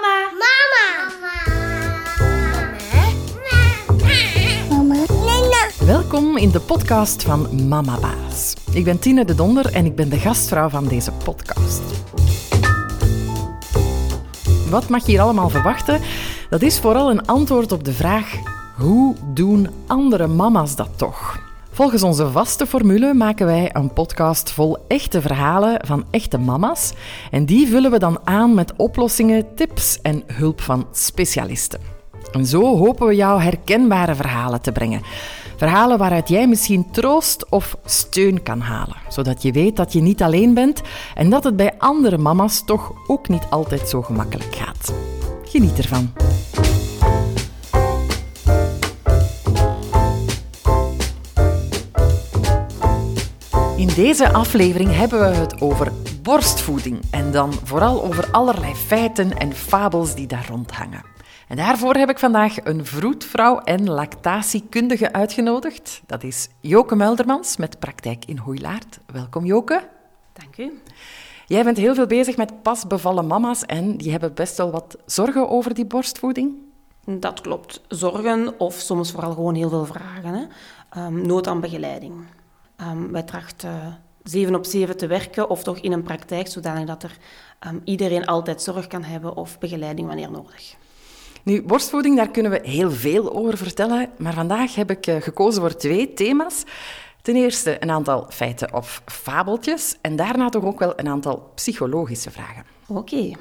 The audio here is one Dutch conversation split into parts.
Mama. Mama. Mama. Welkom in de podcast van Mama Baas. Ik ben Tine de Donder en ik ben de gastvrouw van deze podcast. Wat mag je hier allemaal verwachten? Dat is vooral een antwoord op de vraag: hoe doen andere mama's dat toch? Volgens onze vaste formule maken wij een podcast vol echte verhalen van echte mama's. En die vullen we dan aan met oplossingen, tips en hulp van specialisten. En zo hopen we jou herkenbare verhalen te brengen. Verhalen waaruit jij misschien troost of steun kan halen, zodat je weet dat je niet alleen bent en dat het bij andere mama's toch ook niet altijd zo gemakkelijk gaat. Geniet ervan. In deze aflevering hebben we het over borstvoeding en dan vooral over allerlei feiten en fabels die daar rondhangen. En daarvoor heb ik vandaag een vroedvrouw en lactatiekundige uitgenodigd. Dat is Joke Muldermans met praktijk in Hoeilaard. Welkom Joke. Dank u. Jij bent heel veel bezig met pasbevallen mama's en die hebben best wel wat zorgen over die borstvoeding. Dat klopt. Zorgen of soms vooral gewoon heel veel vragen. Hè. Um, nood aan begeleiding. Um, wij trachten zeven op zeven te werken of toch in een praktijk zodanig dat er um, iedereen altijd zorg kan hebben of begeleiding wanneer nodig. Nu, borstvoeding, daar kunnen we heel veel over vertellen, maar vandaag heb ik uh, gekozen voor twee thema's. Ten eerste een aantal feiten of fabeltjes en daarna toch ook wel een aantal psychologische vragen. Oké. Okay.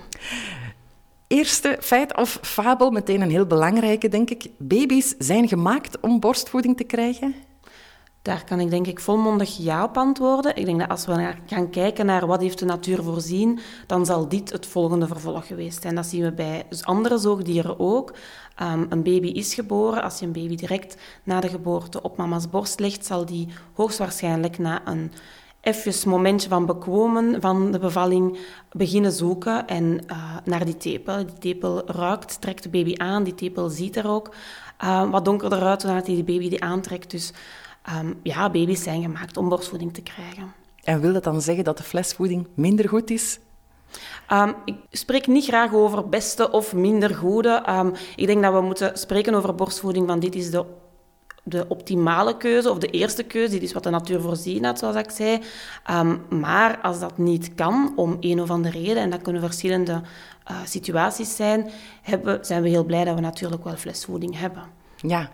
Eerste feit of fabel, meteen een heel belangrijke, denk ik. Baby's zijn gemaakt om borstvoeding te krijgen? Daar kan ik denk ik volmondig ja op antwoorden. Ik denk dat als we gaan kijken naar wat heeft de natuur voorzien, dan zal dit het volgende vervolg geweest zijn. Dat zien we bij andere zoogdieren ook. Um, een baby is geboren. Als je een baby direct na de geboorte op mama's borst legt, zal die hoogstwaarschijnlijk na een even momentje van bekomen van de bevalling beginnen zoeken en uh, naar die tepel. Die tepel ruikt, trekt de baby aan. Die tepel ziet er ook uh, wat donkerder uit nadat hij die baby die aantrekt. Dus um, ja, baby's zijn gemaakt om borstvoeding te krijgen. En wil dat dan zeggen dat de flesvoeding minder goed is? Um, ik spreek niet graag over beste of minder goede. Um, ik denk dat we moeten spreken over borstvoeding van dit is de, de optimale keuze of de eerste keuze. Dit is wat de natuur voorzien had, zoals ik zei. Um, maar als dat niet kan, om een of andere reden, en dat kunnen verschillende uh, situaties zijn, hebben, zijn we heel blij dat we natuurlijk wel flesvoeding hebben. Ja,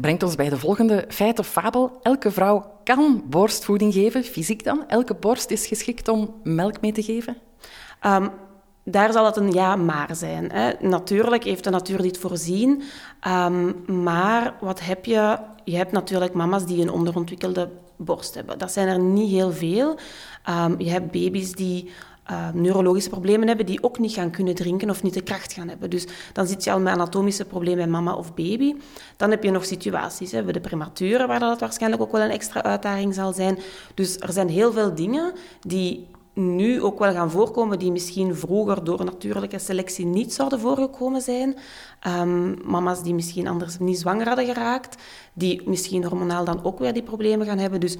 brengt ons bij de volgende feit of fabel. Elke vrouw kan borstvoeding geven, fysiek dan. Elke borst is geschikt om melk mee te geven. Um, daar zal het een ja maar zijn. Hè. Natuurlijk heeft de natuur dit voorzien, um, maar wat heb je? Je hebt natuurlijk mama's die een onderontwikkelde borst hebben. Dat zijn er niet heel veel. Um, je hebt baby's die uh, neurologische problemen hebben, die ook niet gaan kunnen drinken of niet de kracht gaan hebben. Dus dan zit je al met anatomische problemen bij mama of baby. Dan heb je nog situaties, hè, de prematuren, waar dat waarschijnlijk ook wel een extra uitdaging zal zijn. Dus er zijn heel veel dingen die nu ook wel gaan voorkomen, die misschien vroeger door natuurlijke selectie niet zouden voorgekomen zijn. Um, mama's die misschien anders niet zwanger hadden geraakt, die misschien hormonaal dan ook weer die problemen gaan hebben. Dus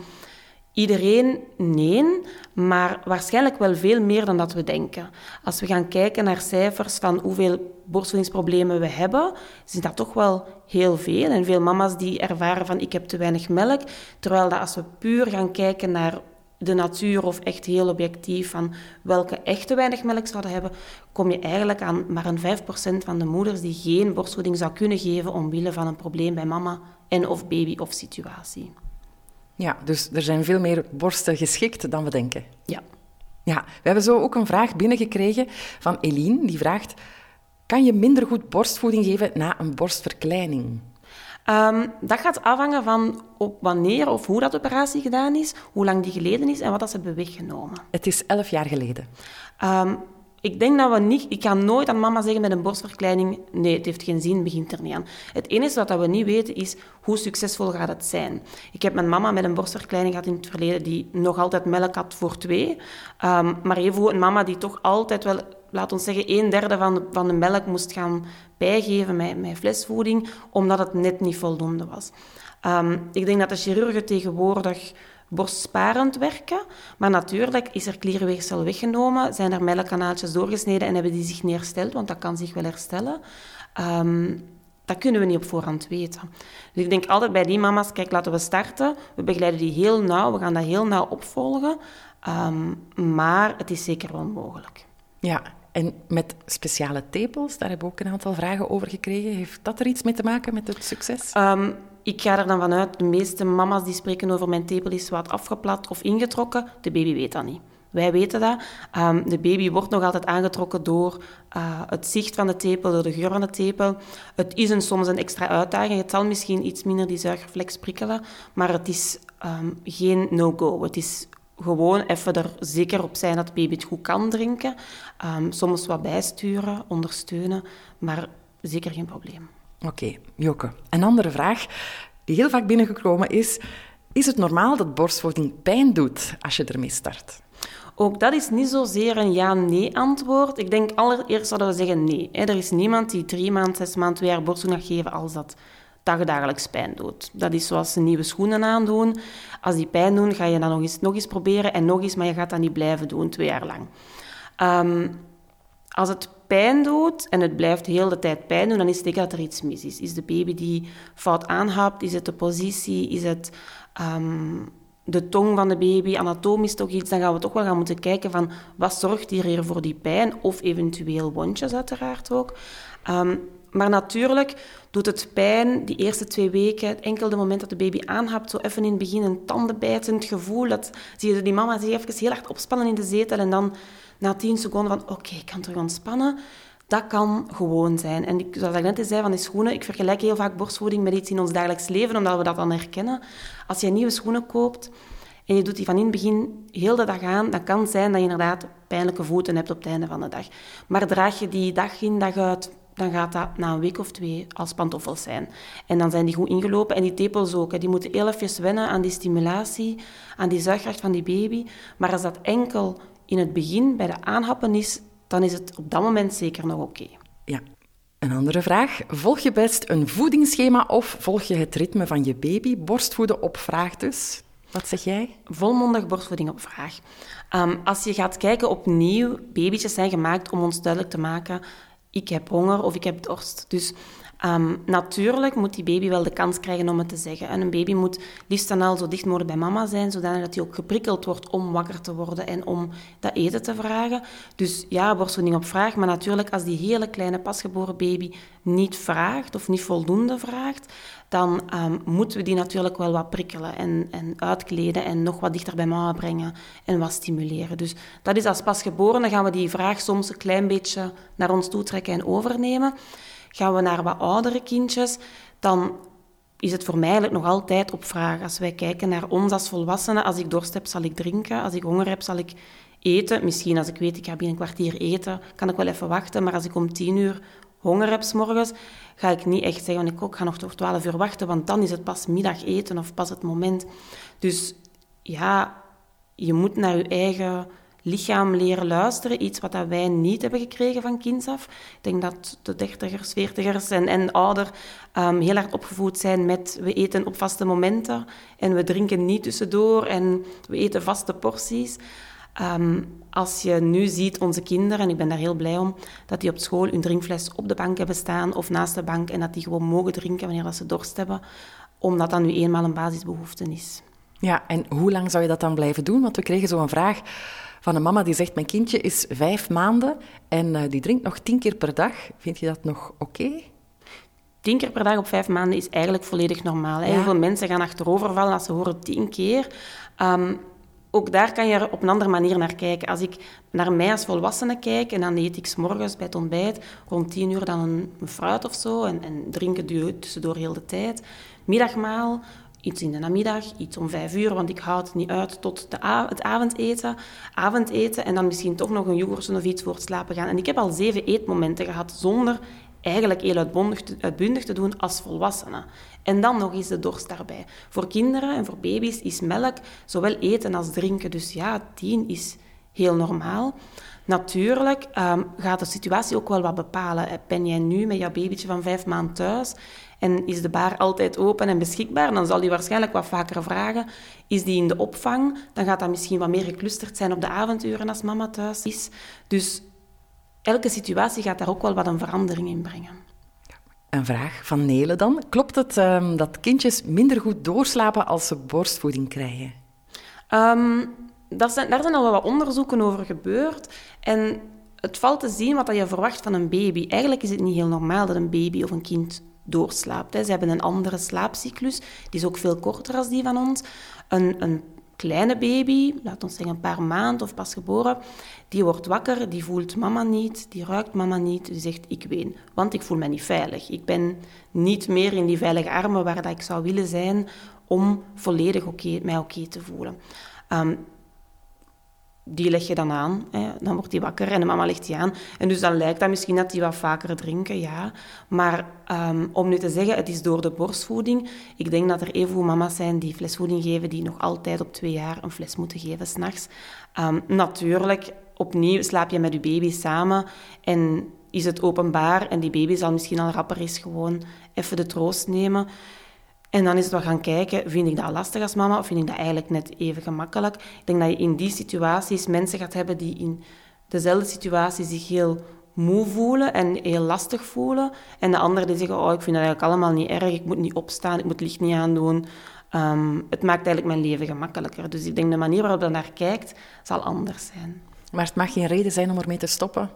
Iedereen nee, maar waarschijnlijk wel veel meer dan dat we denken. Als we gaan kijken naar cijfers van hoeveel borstvoedingsproblemen we hebben, is dat toch wel heel veel. En veel mama's die ervaren van ik heb te weinig melk, terwijl dat als we puur gaan kijken naar de natuur of echt heel objectief van welke echt te weinig melk zouden hebben, kom je eigenlijk aan maar een 5% van de moeders die geen borstvoeding zou kunnen geven omwille van een probleem bij mama en of baby of situatie. Ja, dus er zijn veel meer borsten geschikt dan we denken. Ja. Ja, we hebben zo ook een vraag binnengekregen van Eline. Die vraagt, kan je minder goed borstvoeding geven na een borstverkleining? Um, dat gaat afhangen van op wanneer of hoe dat operatie gedaan is, hoe lang die geleden is en wat dat ze hebben weggenomen. Het is elf jaar geleden. Um, ik denk dat we niet... Ik kan nooit aan mama zeggen met een borstverkleining... Nee, het heeft geen zin, begint er niet aan. Het enige wat we niet weten is hoe succesvol gaat het zijn. Ik heb mijn mama met een borstverkleining gehad in het verleden die nog altijd melk had voor twee. Um, maar even een mama die toch altijd wel, laat ons zeggen, een derde van de, van de melk moest gaan bijgeven met, met flesvoeding, omdat het net niet voldoende was. Um, ik denk dat de chirurgen tegenwoordig borstsparend werken. Maar natuurlijk is er klierweefsel weggenomen, zijn er melkkanaaltjes doorgesneden en hebben die zich niet hersteld, want dat kan zich wel herstellen. Ehm, dat kunnen we niet op voorhand weten. Dus ik denk altijd bij die mama's, kijk, laten we starten. We begeleiden die heel nauw, we gaan dat heel nauw opvolgen. Ehm, maar het is zeker wel mogelijk. Ja, en met speciale tepels, daar hebben we ook een aantal vragen over gekregen. Heeft dat er iets mee te maken met het succes? Um, ik ga er dan vanuit, de meeste mama's die spreken over mijn tepel is wat afgeplat of ingetrokken. De baby weet dat niet. Wij weten dat. Um, de baby wordt nog altijd aangetrokken door uh, het zicht van de tepel, door de geur van de tepel. Het is een, soms een extra uitdaging. Het zal misschien iets minder die zuigervlek prikkelen, maar het is um, geen no-go. Het is gewoon even er zeker op zijn dat de baby het goed kan drinken. Um, soms wat bijsturen, ondersteunen, maar zeker geen probleem. Oké, okay. Een andere vraag die heel vaak binnengekomen is... Is het normaal dat borstvoeding pijn doet als je ermee start? Ook dat is niet zozeer een ja-nee antwoord. Ik denk allereerst zouden we zeggen nee. Er is niemand die drie maanden, zes maanden, twee jaar borstvoeding gaat geven als dat dagelijks pijn doet. Dat is zoals ze nieuwe schoenen aandoen. Als die pijn doen, ga je dat nog eens, nog eens proberen en nog eens, maar je gaat dat niet blijven doen, twee jaar lang. Um, als het pijn doet en het blijft heel de tijd pijn doen, dan is het teken dat er iets mis is. Is de baby die fout aanhapt? Is het de positie? Is het um, de tong van de baby? Anatomisch toch iets? Dan gaan we toch wel gaan moeten kijken van wat zorgt hier voor die pijn? Of eventueel wondjes uiteraard ook. Um, maar natuurlijk doet het pijn die eerste twee weken, enkel de moment dat de baby aanhapt, zo even in het begin een tandenbijtend gevoel. Dat zie je die mama zich even heel hard opspannen in de zetel en dan na tien seconden van oké, ik kan terug ontspannen. Dat kan gewoon zijn. En ik, zoals ik net zei van die schoenen, ik vergelijk heel vaak borstvoeding met iets in ons dagelijks leven, omdat we dat dan herkennen. Als je nieuwe schoenen koopt en je doet die van in het begin heel de dag aan, dan kan het zijn dat je inderdaad pijnlijke voeten hebt op het einde van de dag. Maar draag je die dag in, dag uit dan gaat dat na een week of twee als pantoffels zijn. En dan zijn die goed ingelopen. En die tepels ook. Die moeten heel even wennen aan die stimulatie, aan die zuigkracht van die baby. Maar als dat enkel in het begin bij de aanhappen is, dan is het op dat moment zeker nog oké. Ja. Een andere vraag. Volg je best een voedingsschema of volg je het ritme van je baby? Borstvoeden op vraag dus. Wat zeg jij? Volmondig borstvoeding op vraag. Um, als je gaat kijken opnieuw, babytjes zijn gemaakt om ons duidelijk te maken ik heb honger of ik heb dorst. Dus um, natuurlijk moet die baby wel de kans krijgen om het te zeggen. En een baby moet liefst dan al zo dicht mogelijk bij mama zijn, zodat hij ook geprikkeld wordt om wakker te worden en om dat eten te vragen. Dus ja, borstvoeding op vraag. Maar natuurlijk, als die hele kleine pasgeboren baby niet vraagt of niet voldoende vraagt, dan um, moeten we die natuurlijk wel wat prikkelen en, en uitkleden en nog wat dichter bij mama brengen en wat stimuleren. Dus dat is als pasgeboren, dan gaan we die vraag soms een klein beetje naar ons toe trekken en overnemen. Gaan we naar wat oudere kindjes, dan is het voor mij nog altijd op vraag. Als wij kijken naar ons als volwassenen, als ik dorst heb, zal ik drinken. Als ik honger heb, zal ik eten. Misschien als ik weet, ik ga binnen een kwartier eten, kan ik wel even wachten. Maar als ik om tien uur honger heb s morgens, ga ik niet echt zeggen, ik ook ga nog tot 12 uur wachten, want dan is het pas middageten of pas het moment. Dus ja, je moet naar je eigen lichaam leren luisteren. Iets wat dat wij niet hebben gekregen van kinds af. Ik denk dat de dertigers, veertigers en, en ouder um, heel hard opgevoed zijn met we eten op vaste momenten en we drinken niet tussendoor en we eten vaste porties. Um, als je nu ziet onze kinderen, en ik ben daar heel blij om, dat die op school hun drinkfles op de bank hebben staan of naast de bank en dat die gewoon mogen drinken wanneer ze dorst hebben, omdat dat nu eenmaal een basisbehoefte is. Ja, en hoe lang zou je dat dan blijven doen? Want we kregen zo een vraag van een mama die zegt: Mijn kindje is vijf maanden en uh, die drinkt nog tien keer per dag. Vind je dat nog oké? Okay? Tien keer per dag op vijf maanden is eigenlijk volledig normaal. Ja. Heel veel mensen gaan achterovervallen als ze horen tien keer. Um, ook daar kan je op een andere manier naar kijken. Als ik naar mij als volwassene kijk en dan eet ik s morgens bij het ontbijt rond tien uur dan een, fruit of zo en, en drinken tussendoor heel de tijd. Middagmaal, iets in de namiddag, iets om vijf uur, want ik houd niet uit tot de het avondeten. Avondeten en dan misschien toch nog een yoghurt of iets voor het slapen gaan. En ik heb al zeven eetmomenten gehad zonder eigenlijk heel uitbundig te, uitbundig te doen als volwassene. En dan nog eens de dorst daarbij. Voor kinderen en voor baby's is melk zowel eten als drinken. Dus ja, tien is heel normaal. Natuurlijk ehm, gaat de situatie ook wel wat bepalen. Ben jij nu met jouw babytje van vijf maanden thuis en is de baar altijd open en beschikbaar, dan zal die waarschijnlijk wat vaker vragen. Is die in de opvang, dan gaat dat misschien wat meer geclusterd zijn op de avonduren als mama thuis is. Dus elke situatie gaat daar ook wel wat een verandering in brengen. Een vraag van Nele dan. Klopt het ehm, dat kindjes minder goed doorslapen als ze borstvoeding krijgen? Um, daar, zijn, daar zijn al wel wat onderzoeken over gebeurd. En het valt te zien wat je verwacht van een baby. Eigenlijk is het niet heel normaal dat een baby of een kind doorslaapt. Hè. Ze hebben een andere slaapcyclus. Die is ook veel korter dan die van ons. Een, een kleine baby, laat ons zeggen een paar maanden of pas geboren, die wordt wakker, die voelt mama niet, die ruikt mama niet, die zegt ik ween, want ik voel me niet veilig. Ik ben niet meer in die veilige armen waar dat ik zou willen zijn om volledig oké mij oké te voelen. Um, die leg je dan aan. Hè. Dan wordt die wakker en de mama legt die aan. En dus dan lijkt dat misschien dat die wat vaker drinken, ja. Maar ehm, om nu te zeggen, het is door de borstvoeding. Ik denk dat er evenveel mama's zijn die flesvoeding geven, die nog altijd op twee jaar een fles moeten geven s'nachts. Um, natuurlijk, opnieuw slaap je met je baby samen en is het openbaar en die baby zal misschien al rapper is gewoon even de troost nemen. En dan is het wel gaan kijken, vind ik dat lastig als mama of vind ik dat eigenlijk net even gemakkelijk? Ik denk dat je in die situaties mensen gaat hebben die in dezelfde situatie zich heel moe voelen en heel lastig voelen. En de anderen die zeggen, oh, ik vind dat eigenlijk allemaal niet erg, ik moet niet opstaan, ik moet licht niet aandoen. Um, het maakt eigenlijk mijn leven gemakkelijker. Dus ik denk de manier waarop je naar kijkt, zal anders zijn. Maar het mag geen reden zijn om ermee te stoppen?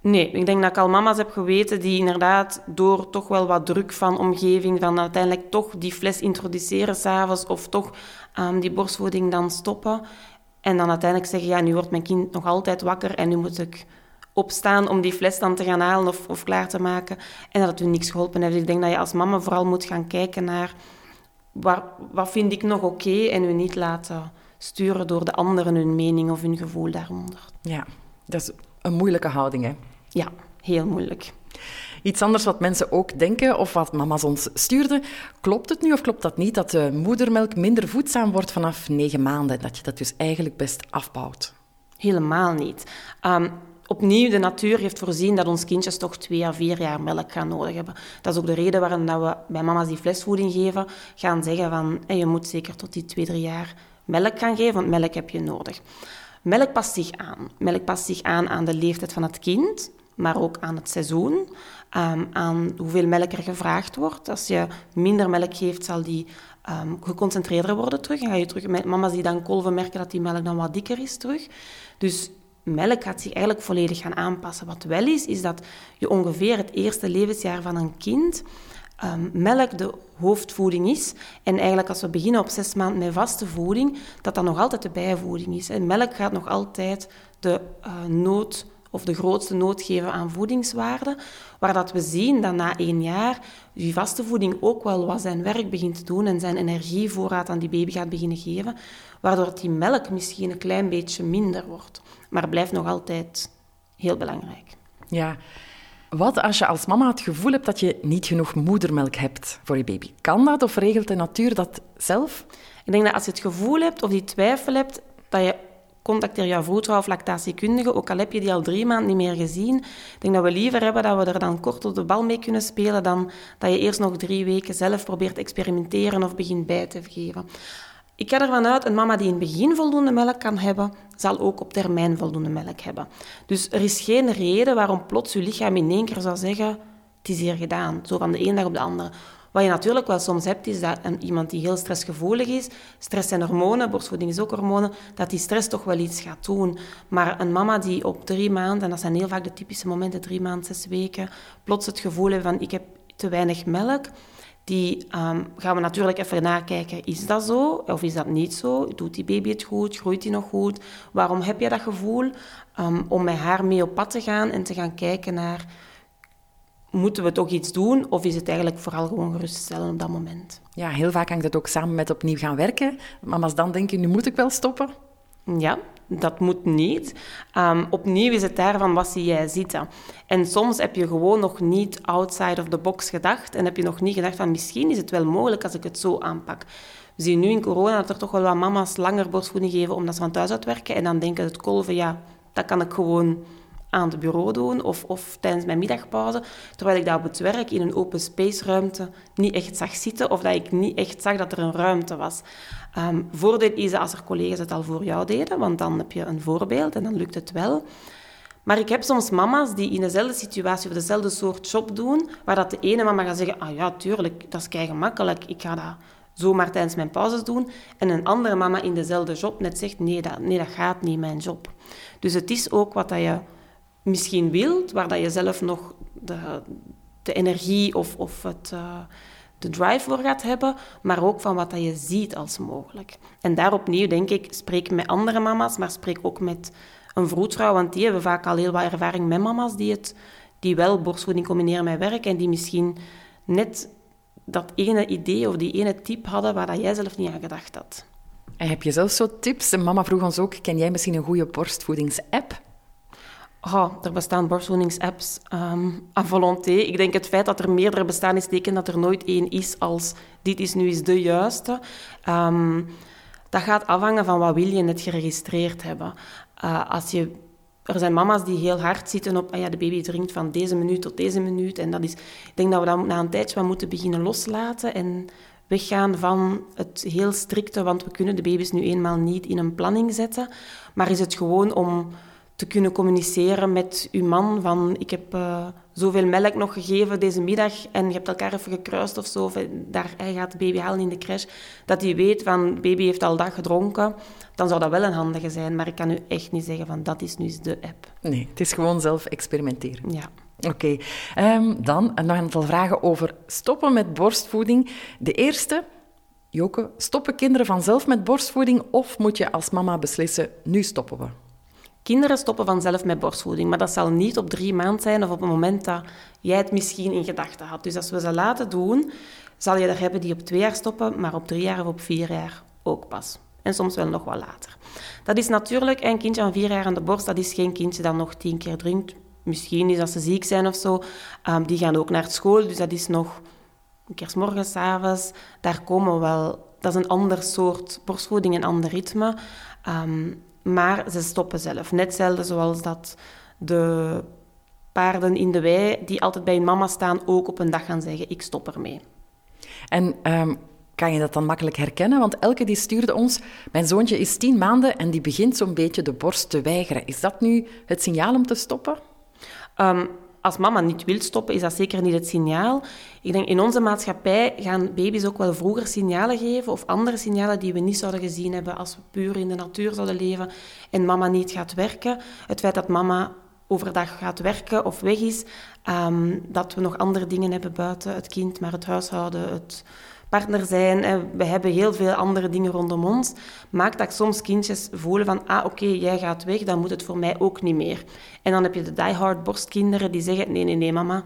Nee, ik denk dat ik al mama's heb geweten die inderdaad door toch wel wat druk van omgeving, van uiteindelijk toch die fles introduceren s'avonds of toch um, die borstvoeding dan stoppen. En dan uiteindelijk zeggen, ja, nu wordt mijn kind nog altijd wakker en nu moet ik opstaan om die fles dan te gaan halen of, of klaar te maken. En dat het u niks geholpen heeft. Ik denk dat je als mama vooral moet gaan kijken naar waar, wat vind ik nog oké en u niet laten sturen door de anderen hun mening of hun gevoel daaronder. Ja, dat is een moeilijke houding, hè? Ja, heel moeilijk. Iets anders wat mensen ook denken, of wat mama's ons stuurden. Klopt het nu of klopt dat niet, dat de moedermelk minder voedzaam wordt vanaf negen maanden? Dat je dat dus eigenlijk best afbouwt? Helemaal niet. Um, opnieuw, de natuur heeft voorzien dat ons kindjes toch twee à vier jaar melk gaan nodig hebben. Dat is ook de reden waarom dat we bij mama's die flesvoeding geven, gaan zeggen van je moet zeker tot die twee, drie jaar melk gaan geven, want melk heb je nodig. Melk past zich aan. Melk past zich aan aan de leeftijd van het kind, maar ook aan het seizoen, um, aan hoeveel melk er gevraagd wordt. Als je minder melk geeft, zal die um, geconcentreerder worden terug. En ga je terug met mama's die dan kolven merken dat die melk dan wat dikker is terug. Dus melk gaat zich eigenlijk volledig gaan aanpassen. Wat wel is, is dat je ongeveer het eerste levensjaar van een kind um, melk de hoofdvoeding is. En eigenlijk als we beginnen op zes maanden met vaste voeding, dat dat nog altijd de bijvoeding is. En melk gaat nog altijd de uh, nood of de grootste nood geven aan voedingswaarde, waar dat we zien dat na één jaar die vaste voeding ook wel wat zijn werk begint te doen en zijn energievoorraad aan die baby gaat beginnen geven, waardoor die melk misschien een klein beetje minder wordt. Maar blijft nog altijd heel belangrijk. Ja, wat als je als mama het gevoel hebt dat je niet genoeg moedermelk hebt voor je baby? Kan dat of regelt de natuur dat zelf? Ik denk dat als je het gevoel hebt of die twijfel hebt, dat je contacteer jouw voetvrouw of lactatiekundige, ook al heb je die al drie maanden niet meer gezien. Ik denk dat we liever hebben dat we er dan kort op de bal mee kunnen spelen dan dat je eerst nog drie weken zelf probeert te experimenteren of begint bij te geven. Ik ga ervan uit, een mama die in het begin voldoende melk kan hebben, zal ook op termijn voldoende melk hebben. Dus er is geen reden waarom plots je lichaam in één keer zou zeggen, het is hier gedaan, zo van de ene dag op de andere. Wat je natuurlijk wel soms hebt, is dat iemand die heel stressgevoelig is, stress zijn hormonen, borstvoeding is ook hormonen, dat die stress toch wel iets gaat doen. Maar een mama die op drie maanden, en dat zijn heel vaak de typische momenten, drie maanden, zes weken, plots het gevoel heeft van ik heb te weinig melk, die um, gaan we natuurlijk even nakijken. Is dat zo of is dat niet zo? Doet die baby het goed? Groeit hij nog goed? Waarom heb je dat gevoel? Um, om met haar mee op pad te gaan en te gaan kijken naar... Moeten we toch iets doen of is het eigenlijk vooral gewoon geruststellen op dat moment? Ja, heel vaak hangt het ook samen met opnieuw gaan werken. Mama's dan denken, nu moet ik wel stoppen. Ja, dat moet niet. Um, opnieuw is het daarvan, wat zie jij zitten? En soms heb je gewoon nog niet outside of the box gedacht en heb je nog niet gedacht van misschien is het wel mogelijk als ik het zo aanpak. We zien nu in corona dat er toch wel wat mama's langer borstvoeding geven omdat ze van thuis uit werken en dan denken het kolven, ja, Dat kan ik gewoon aan het bureau doen of, of tijdens mijn middagpauze, terwijl ik dat op het werk in een open space ruimte niet echt zag zitten of dat ik niet echt zag dat er een ruimte was. Um, voordeel is als er collega's het al voor jou deden, want dan heb je een voorbeeld en dan lukt het wel. Maar ik heb soms mama's die in dezelfde situatie of dezelfde soort job doen, waar dat de ene mama gaat zeggen, ah ja, tuurlijk, dat is kei gemakkelijk, ik ga dat zomaar tijdens mijn pauzes doen. En een andere mama in dezelfde job net zegt, nee, dat, nee, dat gaat niet, mijn job. Dus het is ook wat dat je misschien wilt, waar dat je zelf nog de, de energie of, of het, uh, de drive voor gaat hebben, maar ook van wat dat je ziet als mogelijk. En daar opnieuw denk ik, spreek met andere mama's, maar spreek ook met een vroedvrouw, want die hebben vaak al heel wat ervaring met mama's die, het, die wel borstvoeding combineren met werk en die misschien net dat ene idee of die ene tip hadden waar dat jij zelf niet aan gedacht had. En heb je zelf zo tips? Mama vroeg ons ook, ken jij misschien een goede borstvoedingsapp? Oh, er bestaan borstvoedingsapps um, à volonté. Ik denk het feit dat er meerdere bestaan is teken dat er nooit één is als dit is nu eens de juiste. Um, dat gaat afhangen van wat wil je net geregistreerd hebben. Uh, als je, er zijn mama's die heel hard zitten op ah ja, de baby drinkt van deze minuut tot deze minuut. En dat is, ik denk dat we dat na een tijdje moeten beginnen loslaten en weggaan van het heel strikte, want we kunnen de baby's nu eenmaal niet in een planning zetten. Maar is het gewoon om te kunnen communiceren met uw man van ik heb uh, zoveel melk nog gegeven deze middag en je hebt elkaar even gekruist of zo, of daar, hij gaat de baby halen in de crash, dat hij weet van baby heeft al dag gedronken, dan zou dat wel een handige zijn. Maar ik kan u echt niet zeggen van dat is nu de app. Nee, het is gewoon zelf experimenteren. Ja. Oké, okay. um, dan nog een aantal vragen over stoppen met borstvoeding. De eerste, Joke, stoppen kinderen vanzelf met borstvoeding of moet je als mama beslissen, nu stoppen we? Kinderen stoppen vanzelf met borstvoeding, maar dat zal niet op drie maanden zijn of op het moment dat jij het misschien in gedachten had. Dus als we ze laten doen, zal je er hebben die op twee jaar stoppen, maar op drie jaar of op vier jaar ook pas. En soms wel nog wat later. Dat is natuurlijk een kindje van vier jaar aan de borst, dat is geen kindje dat nog tien keer drinkt. Misschien is dat ze ziek zijn of zo. Um, die gaan ook naar school, dus dat is nog een keer morgens, avonds. Daar komen wel... Dat is een ander soort borstvoeding, een ander ritme. Um, maar ze stoppen zelf. Net hetzelfde zoals dat de paarden in de wei, die altijd bij hun mama staan, ook op een dag gaan zeggen, ik stop ermee. En um, kan je dat dan makkelijk herkennen? Want Elke die stuurde ons, mijn zoontje is tien maanden en die begint zo'n beetje de borst te weigeren. Is dat nu het signaal om te stoppen? Um, als mama niet wil stoppen, is dat zeker niet het signaal. Ik denk, in onze maatschappij gaan baby's ook wel vroeger signalen geven of andere signalen die we niet zouden gezien hebben als we puur in de natuur zouden leven en mama niet gaat werken. Het feit dat mama overdag gaat werken of weg is, um, dat we nog andere dingen hebben buiten het kind, maar het huishouden, het partner zijn. En we hebben heel veel andere dingen rondom ons. Maakt dat soms kindjes voelen van, ah oké, jij gaat weg, dan moet het voor mij ook niet meer. En dan heb je de diehard borstkinderen die zeggen, nee, nee, nee mama,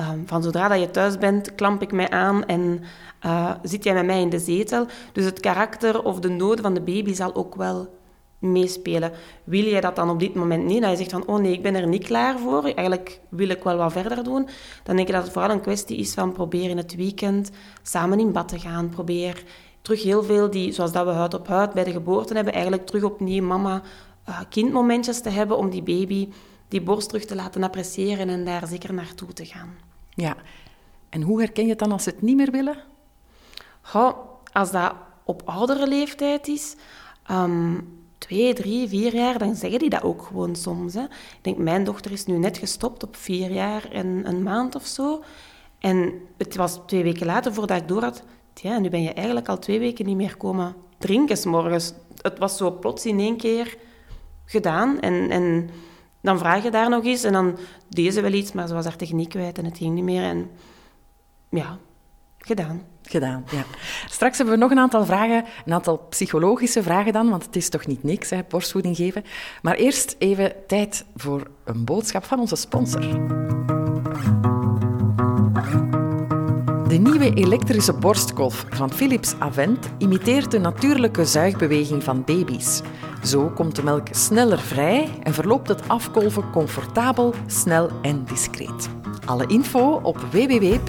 um, van zodra dat je thuis bent, klamp ik mij aan en uh, zit jij met mij in de zetel. Dus het karakter of de noden van de baby zal ook wel meespelen. Wil jij dat dan op dit moment niet? Dat je zegt van, oh nee, ik ben er niet klaar voor. Eigenlijk wil ik wel wat verder doen. Dan denk ik dat het vooral een kwestie is van proberen in het weekend samen in bad te gaan. Probeer terug heel veel die, zoals dat we huid op huid bij de geboorte hebben, eigenlijk terug opnieuw mama-kindmomentjes te hebben om die baby die borst terug te laten appreciëren en daar zeker naartoe te gaan. Ja. En hoe herken je het dan als ze het niet meer willen? Goh, als dat op oudere leeftijd is... Um, twee, drie, vier jaar, dan zeggen die dat ook gewoon soms. Hè. Ik denk, mijn dochter is nu net gestopt op vier jaar en een maand of zo. En het was twee weken later voordat ik door had... Ja, nu ben je eigenlijk al twee weken niet meer komen drinken s morgens. Het was zo plots in één keer gedaan. En, en dan vraag je daar nog eens. En dan deed ze wel iets, maar ze was haar techniek kwijt en het ging niet meer. En ja, gedaan. Gedaan, ja. Straks hebben we nog een aantal vragen, een aantal psychologische vragen dan, want het is toch niet niks, hè, borstvoeding geven. Maar eerst even tijd voor een boodschap van onze sponsor. De nieuwe elektrische borstkolf van Philips Avent imiteert de natuurlijke zuigbeweging van baby's. Zo komt de melk sneller vrij en verloopt het afkolven comfortabel, snel en discreet. Alle info op www.philips.be.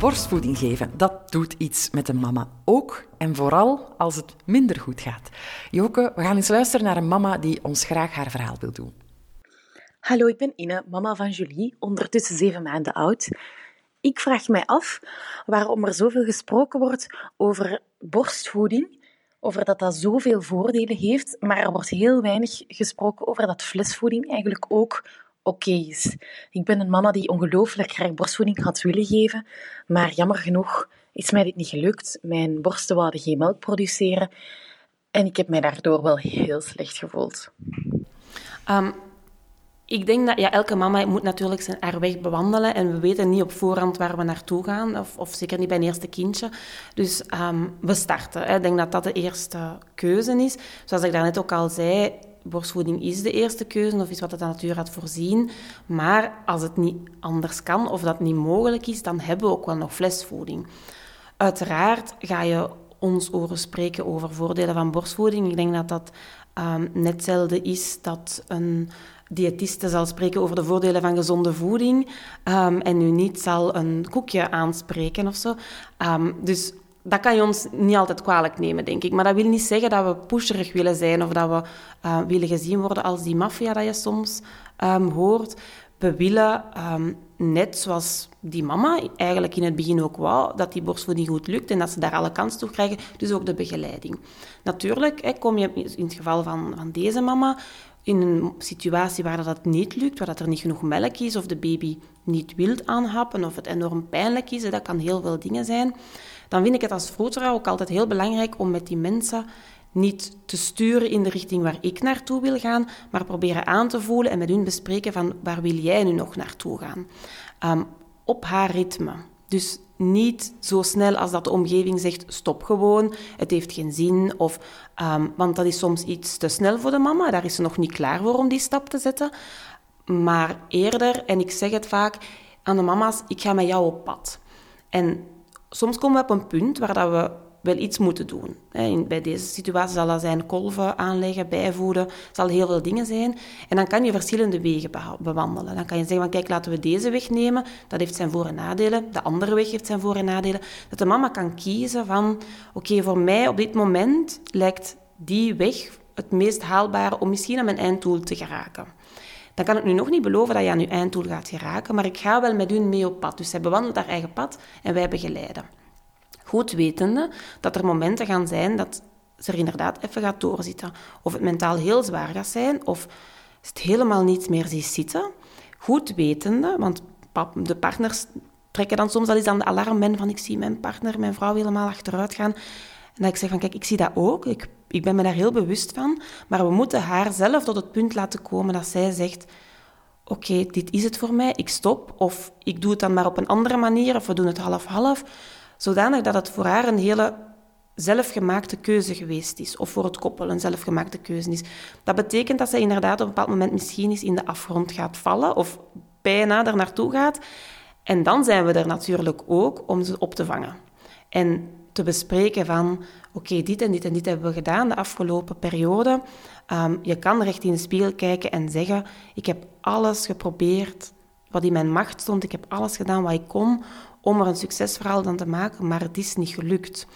Borstvoeding geven, dat doet iets met een mama. Ook en vooral als het minder goed gaat. Joke, we gaan eens luisteren naar een mama die ons graag haar verhaal wil doen. Hallo, ik ben Ine, mama van Julie, ondertussen zeven maanden oud. Ik vraag mij af waarom er zoveel gesproken wordt over borstvoeding, over dat dat zoveel voordelen heeft, maar er wordt heel weinig gesproken over dat flesvoeding eigenlijk ook oké is. Ik ben een mama die ongelooflijk graag borstvoeding had willen geven, maar jammer genoeg is mij dit niet gelukt. Mijn borsten wilden geen melk produceren en ik heb mij daardoor wel heel slecht gevoeld. Um, ik denk dat ja, elke mama moet natuurlijk zijn haar weg bewandelen en we weten niet op voorhand waar we naartoe gaan, of, of zeker niet bij een eerste kindje. Dus um, we starten. Ik denk dat dat de eerste keuze is. Zoals ik daarnet ook al zei, borstvoeding is de eerste keuze of is wat de natuur had voorzien. Maar als het niet anders kan of dat niet mogelijk is, dan hebben we ook wel nog flesvoeding. Uiteraard ga je ons horen spreken over voordelen van borstvoeding. Ik denk dat dat um, net hetzelfde is dat een diëtiste zal spreken over de voordelen van gezonde voeding um, en nu niet zal een koekje aanspreken of zo. Um, dus dat kan je ons niet altijd kwalijk nemen, denk ik. Maar dat wil niet zeggen dat we pusherig willen zijn of dat we uh, willen gezien worden als die maffia dat je soms hoort. We willen, net zoals die mama eigenlijk in het begin ook wou, dat die borstvoeding goed lukt en dat ze daar alle kans toe krijgen, dus ook de begeleiding. Natuurlijk hè, kom je in het geval van, van deze mama in een situatie waar dat niet lukt, waar dat er niet genoeg melk is, of de baby niet wil aanhappen, of het enorm pijnlijk is, dat kan heel veel dingen zijn, dan vind ik het als vroedvrouw ook altijd heel belangrijk om met die mensen niet te sturen in de richting waar ik naartoe wil gaan, maar proberen aan te voelen en met hun bespreken van waar wil jij nu nog naartoe gaan. Um, op haar ritme. Dus niet zo snel als dat de omgeving zegt, stop gewoon, het heeft geen zin. Of, um, want dat is soms iets te snel voor de mama, daar is ze nog niet klaar voor om die stap te zetten. Maar eerder, en ik zeg het vaak aan de mama's, ik ga met jou op pad. En soms komen we op een punt waar dat we wel iets moeten doen. Bij deze situatie zal dat zijn kolven aanleggen, bijvoeden, zal heel veel dingen zijn. En dan kan je verschillende wegen bewandelen. Dan kan je zeggen van kijk, laten we deze weg nemen, dat heeft zijn voor- en nadelen. De andere weg heeft zijn voor- en nadelen. Dat de mama kan kiezen van oké, voor mij op dit moment lijkt die weg het meest haalbare om misschien aan mijn einddoel te geraken. Dan kan ik nu nog niet beloven dat je aan je einddoel gaat geraken, maar ik ga wel met u mee op pad. Dus zij bewandelt haar eigen pad en wij begeleiden. Goed wetende dat er momenten gaan zijn dat ze er inderdaad even gaat doorzitten. Of het mentaal heel zwaar gaat zijn, of het helemaal niet meer ziet zitten. Goed wetende, want de partners trekken dan soms al eens aan de alarm van ik zie mijn partner, mijn vrouw helemaal achteruit gaan. En dat ik zeg van kijk, ik zie dat ook, ik, ik ben me daar heel bewust van, maar we moeten haar zelf tot het punt laten komen dat zij zegt oké, dit is het voor mij, ik stop, of ik doe het dan maar op een andere manier, of we doen het half-half zodanig dat het voor haar een hele zelfgemaakte keuze geweest is, of voor het koppel een zelfgemaakte keuze is. Dat betekent dat zij inderdaad op een bepaald moment misschien eens in de afgrond gaat vallen, of bijna er naartoe gaat. En dan zijn we er natuurlijk ook om ze op te vangen. En te bespreken van, oké, dit en dit en dit hebben we gedaan de afgelopen periode. Um, je kan recht in de spiegel kijken en zeggen, ik heb alles geprobeerd wat in mijn macht stond. Ik heb alles gedaan wat ik kon om er een succesverhaal van te maken, maar het is niet gelukt.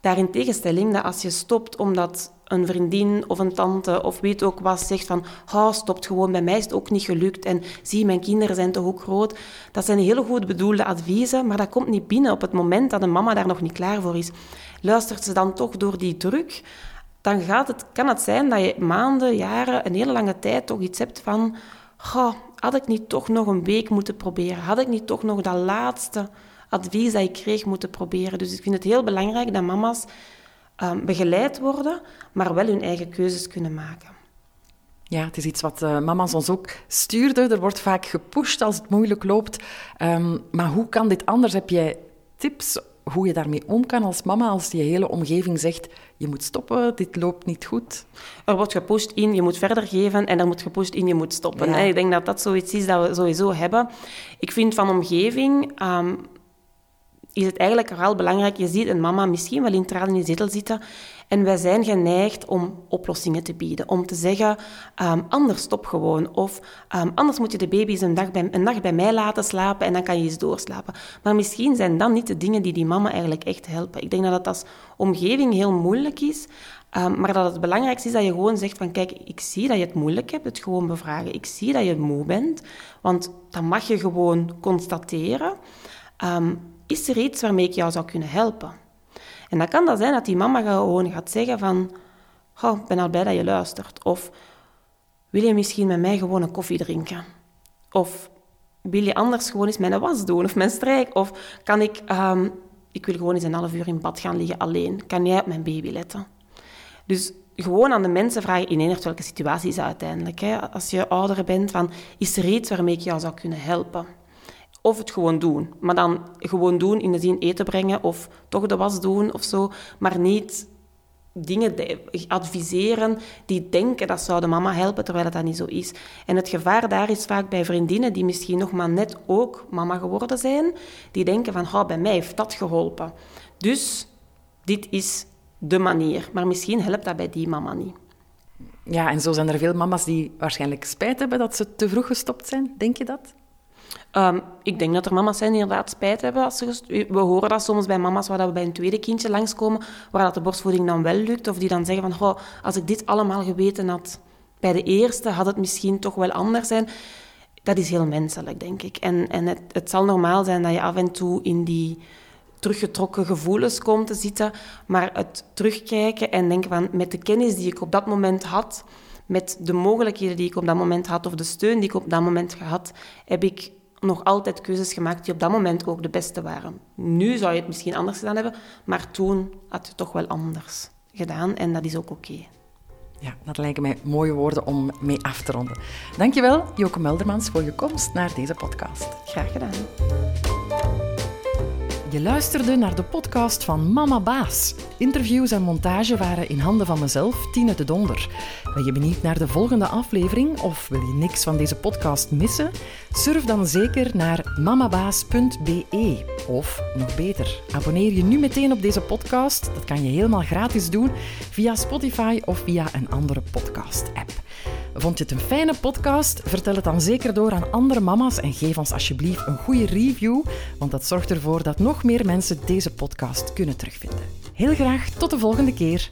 Daarin tegenstelling dat als je stopt omdat een vriendin of een tante of weet ook wat zegt van oh, stopt gewoon, bij mij is het ook niet gelukt en zie, mijn kinderen zijn toch ook groot. Dat zijn hele goed bedoelde adviezen, maar dat komt niet binnen op het moment dat een mama daar nog niet klaar voor is. Luistert ze dan toch door die druk, dan gaat het, kan het zijn dat je maanden, jaren, een hele lange tijd toch iets hebt van oh, had ik niet toch nog een week moeten proberen? Had ik niet toch nog dat laatste advies dat ik kreeg moeten proberen? Dus ik vind het heel belangrijk dat mama's um, begeleid worden, maar wel hun eigen keuzes kunnen maken. Ja, het is iets wat uh, mama's ons ook stuurden. Er wordt vaak gepusht als het moeilijk loopt. Um, maar hoe kan dit anders? Heb jij tips hoe je daarmee om kan als mama, als die hele omgeving zegt, je moet stoppen, dit loopt niet goed? Er wordt gepusht in, je moet verder geven en er moet gepusht in, je moet stoppen. Ik denk dat dat zoiets is dat we sowieso hebben. Ik vind van omgeving... Um, is het eigenlijk vooral belangrijk. Je ziet een mama misschien wel in tranen in die zetel zitten. En wij zijn geneigd om oplossingen te bieden. Om te zeggen, um, anders stop gewoon. Of um, anders moet je de baby een, dag bij, een nacht bij mij laten slapen en dan kan je eens doorslapen. Maar misschien zijn dan niet de dingen die die mama eigenlijk echt helpen. Ik denk dat het als omgeving heel moeilijk is. Um, maar dat het belangrijkste is dat je gewoon zegt van kijk, ik zie dat je het moeilijk hebt, het gewoon bevragen. Ik zie dat je moe bent, want dat mag je gewoon constateren. Is er iets waarmee ik jou zou kunnen helpen? En dan kan dat zijn dat die mama gewoon gaat zeggen van... Ik ben al blij dat je luistert. Of wil je misschien met mij gewoon een koffie drinken? Of wil je anders gewoon eens mijn was doen of mijn strijk? Of kan ik... Um, ik wil gewoon eens een half uur in bad gaan liggen alleen. Kan jij op mijn baby letten? Dus gewoon aan de mensen vragen, in eender welke situatie is uiteindelijk. Hè? Als je ouder bent, van, is er iets waarmee ik jou zou kunnen helpen? Of het gewoon doen. Maar dan gewoon doen in de zin eten brengen of toch de was doen of zo. Maar niet dingen adviseren die denken dat zou de mama helpen, terwijl dat niet zo is. En het gevaar daar is vaak bij vriendinnen die misschien nog maar net ook mama geworden zijn, die denken van, oh, bij mij heeft dat geholpen. Dus dit is de manier. Maar misschien helpt dat bij die mama niet. Ja, en zo zijn er veel mama's die waarschijnlijk spijt hebben dat ze te vroeg gestopt zijn. Denk je dat? Um, ik denk dat er mama's zijn die inderdaad spijt hebben. Als we horen dat soms bij mama's waar we bij een tweede kindje langskomen, waar dat de borstvoeding dan wel lukt. Of die dan zeggen van, oh, als ik dit allemaal geweten had bij de eerste, had het misschien toch wel anders zijn. Dat is heel menselijk, denk ik. En, en het, het zal normaal zijn dat je af en toe in die teruggetrokken gevoelens komt te zitten. Maar het terugkijken en denken van, met de kennis die ik op dat moment had, met de mogelijkheden die ik op dat moment had, of de steun die ik op dat moment gehad, heb ik nog altijd keuzes gemaakt die op dat moment ook de beste waren. Nu zou je het misschien anders gedaan hebben, maar toen had je het toch wel anders gedaan en dat is ook oké. Ja, dat lijken mij mooie woorden om mee af te ronden. Dankjewel, Joke Meldermans, voor je komst naar deze podcast. Graag gedaan. Je luisterde naar de podcast van Mama Baas. Interviews en montage waren in handen van mezelf, Tine de Donder. Ben je benieuwd naar de volgende aflevering of wil je niks van deze podcast missen? Surf dan zeker naar mamabaas.be. Of nog beter, abonneer je nu meteen op deze podcast. Dat kan je helemaal gratis doen via Spotify of via een andere podcast-app. Vond je het een fijne podcast? Vertel het dan zeker door aan andere mama's en geef ons alsjeblieft een goede review, want dat zorgt ervoor dat nog meer mensen deze podcast kunnen terugvinden. Heel graag tot de volgende keer.